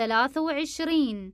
ثلاث وعشرين.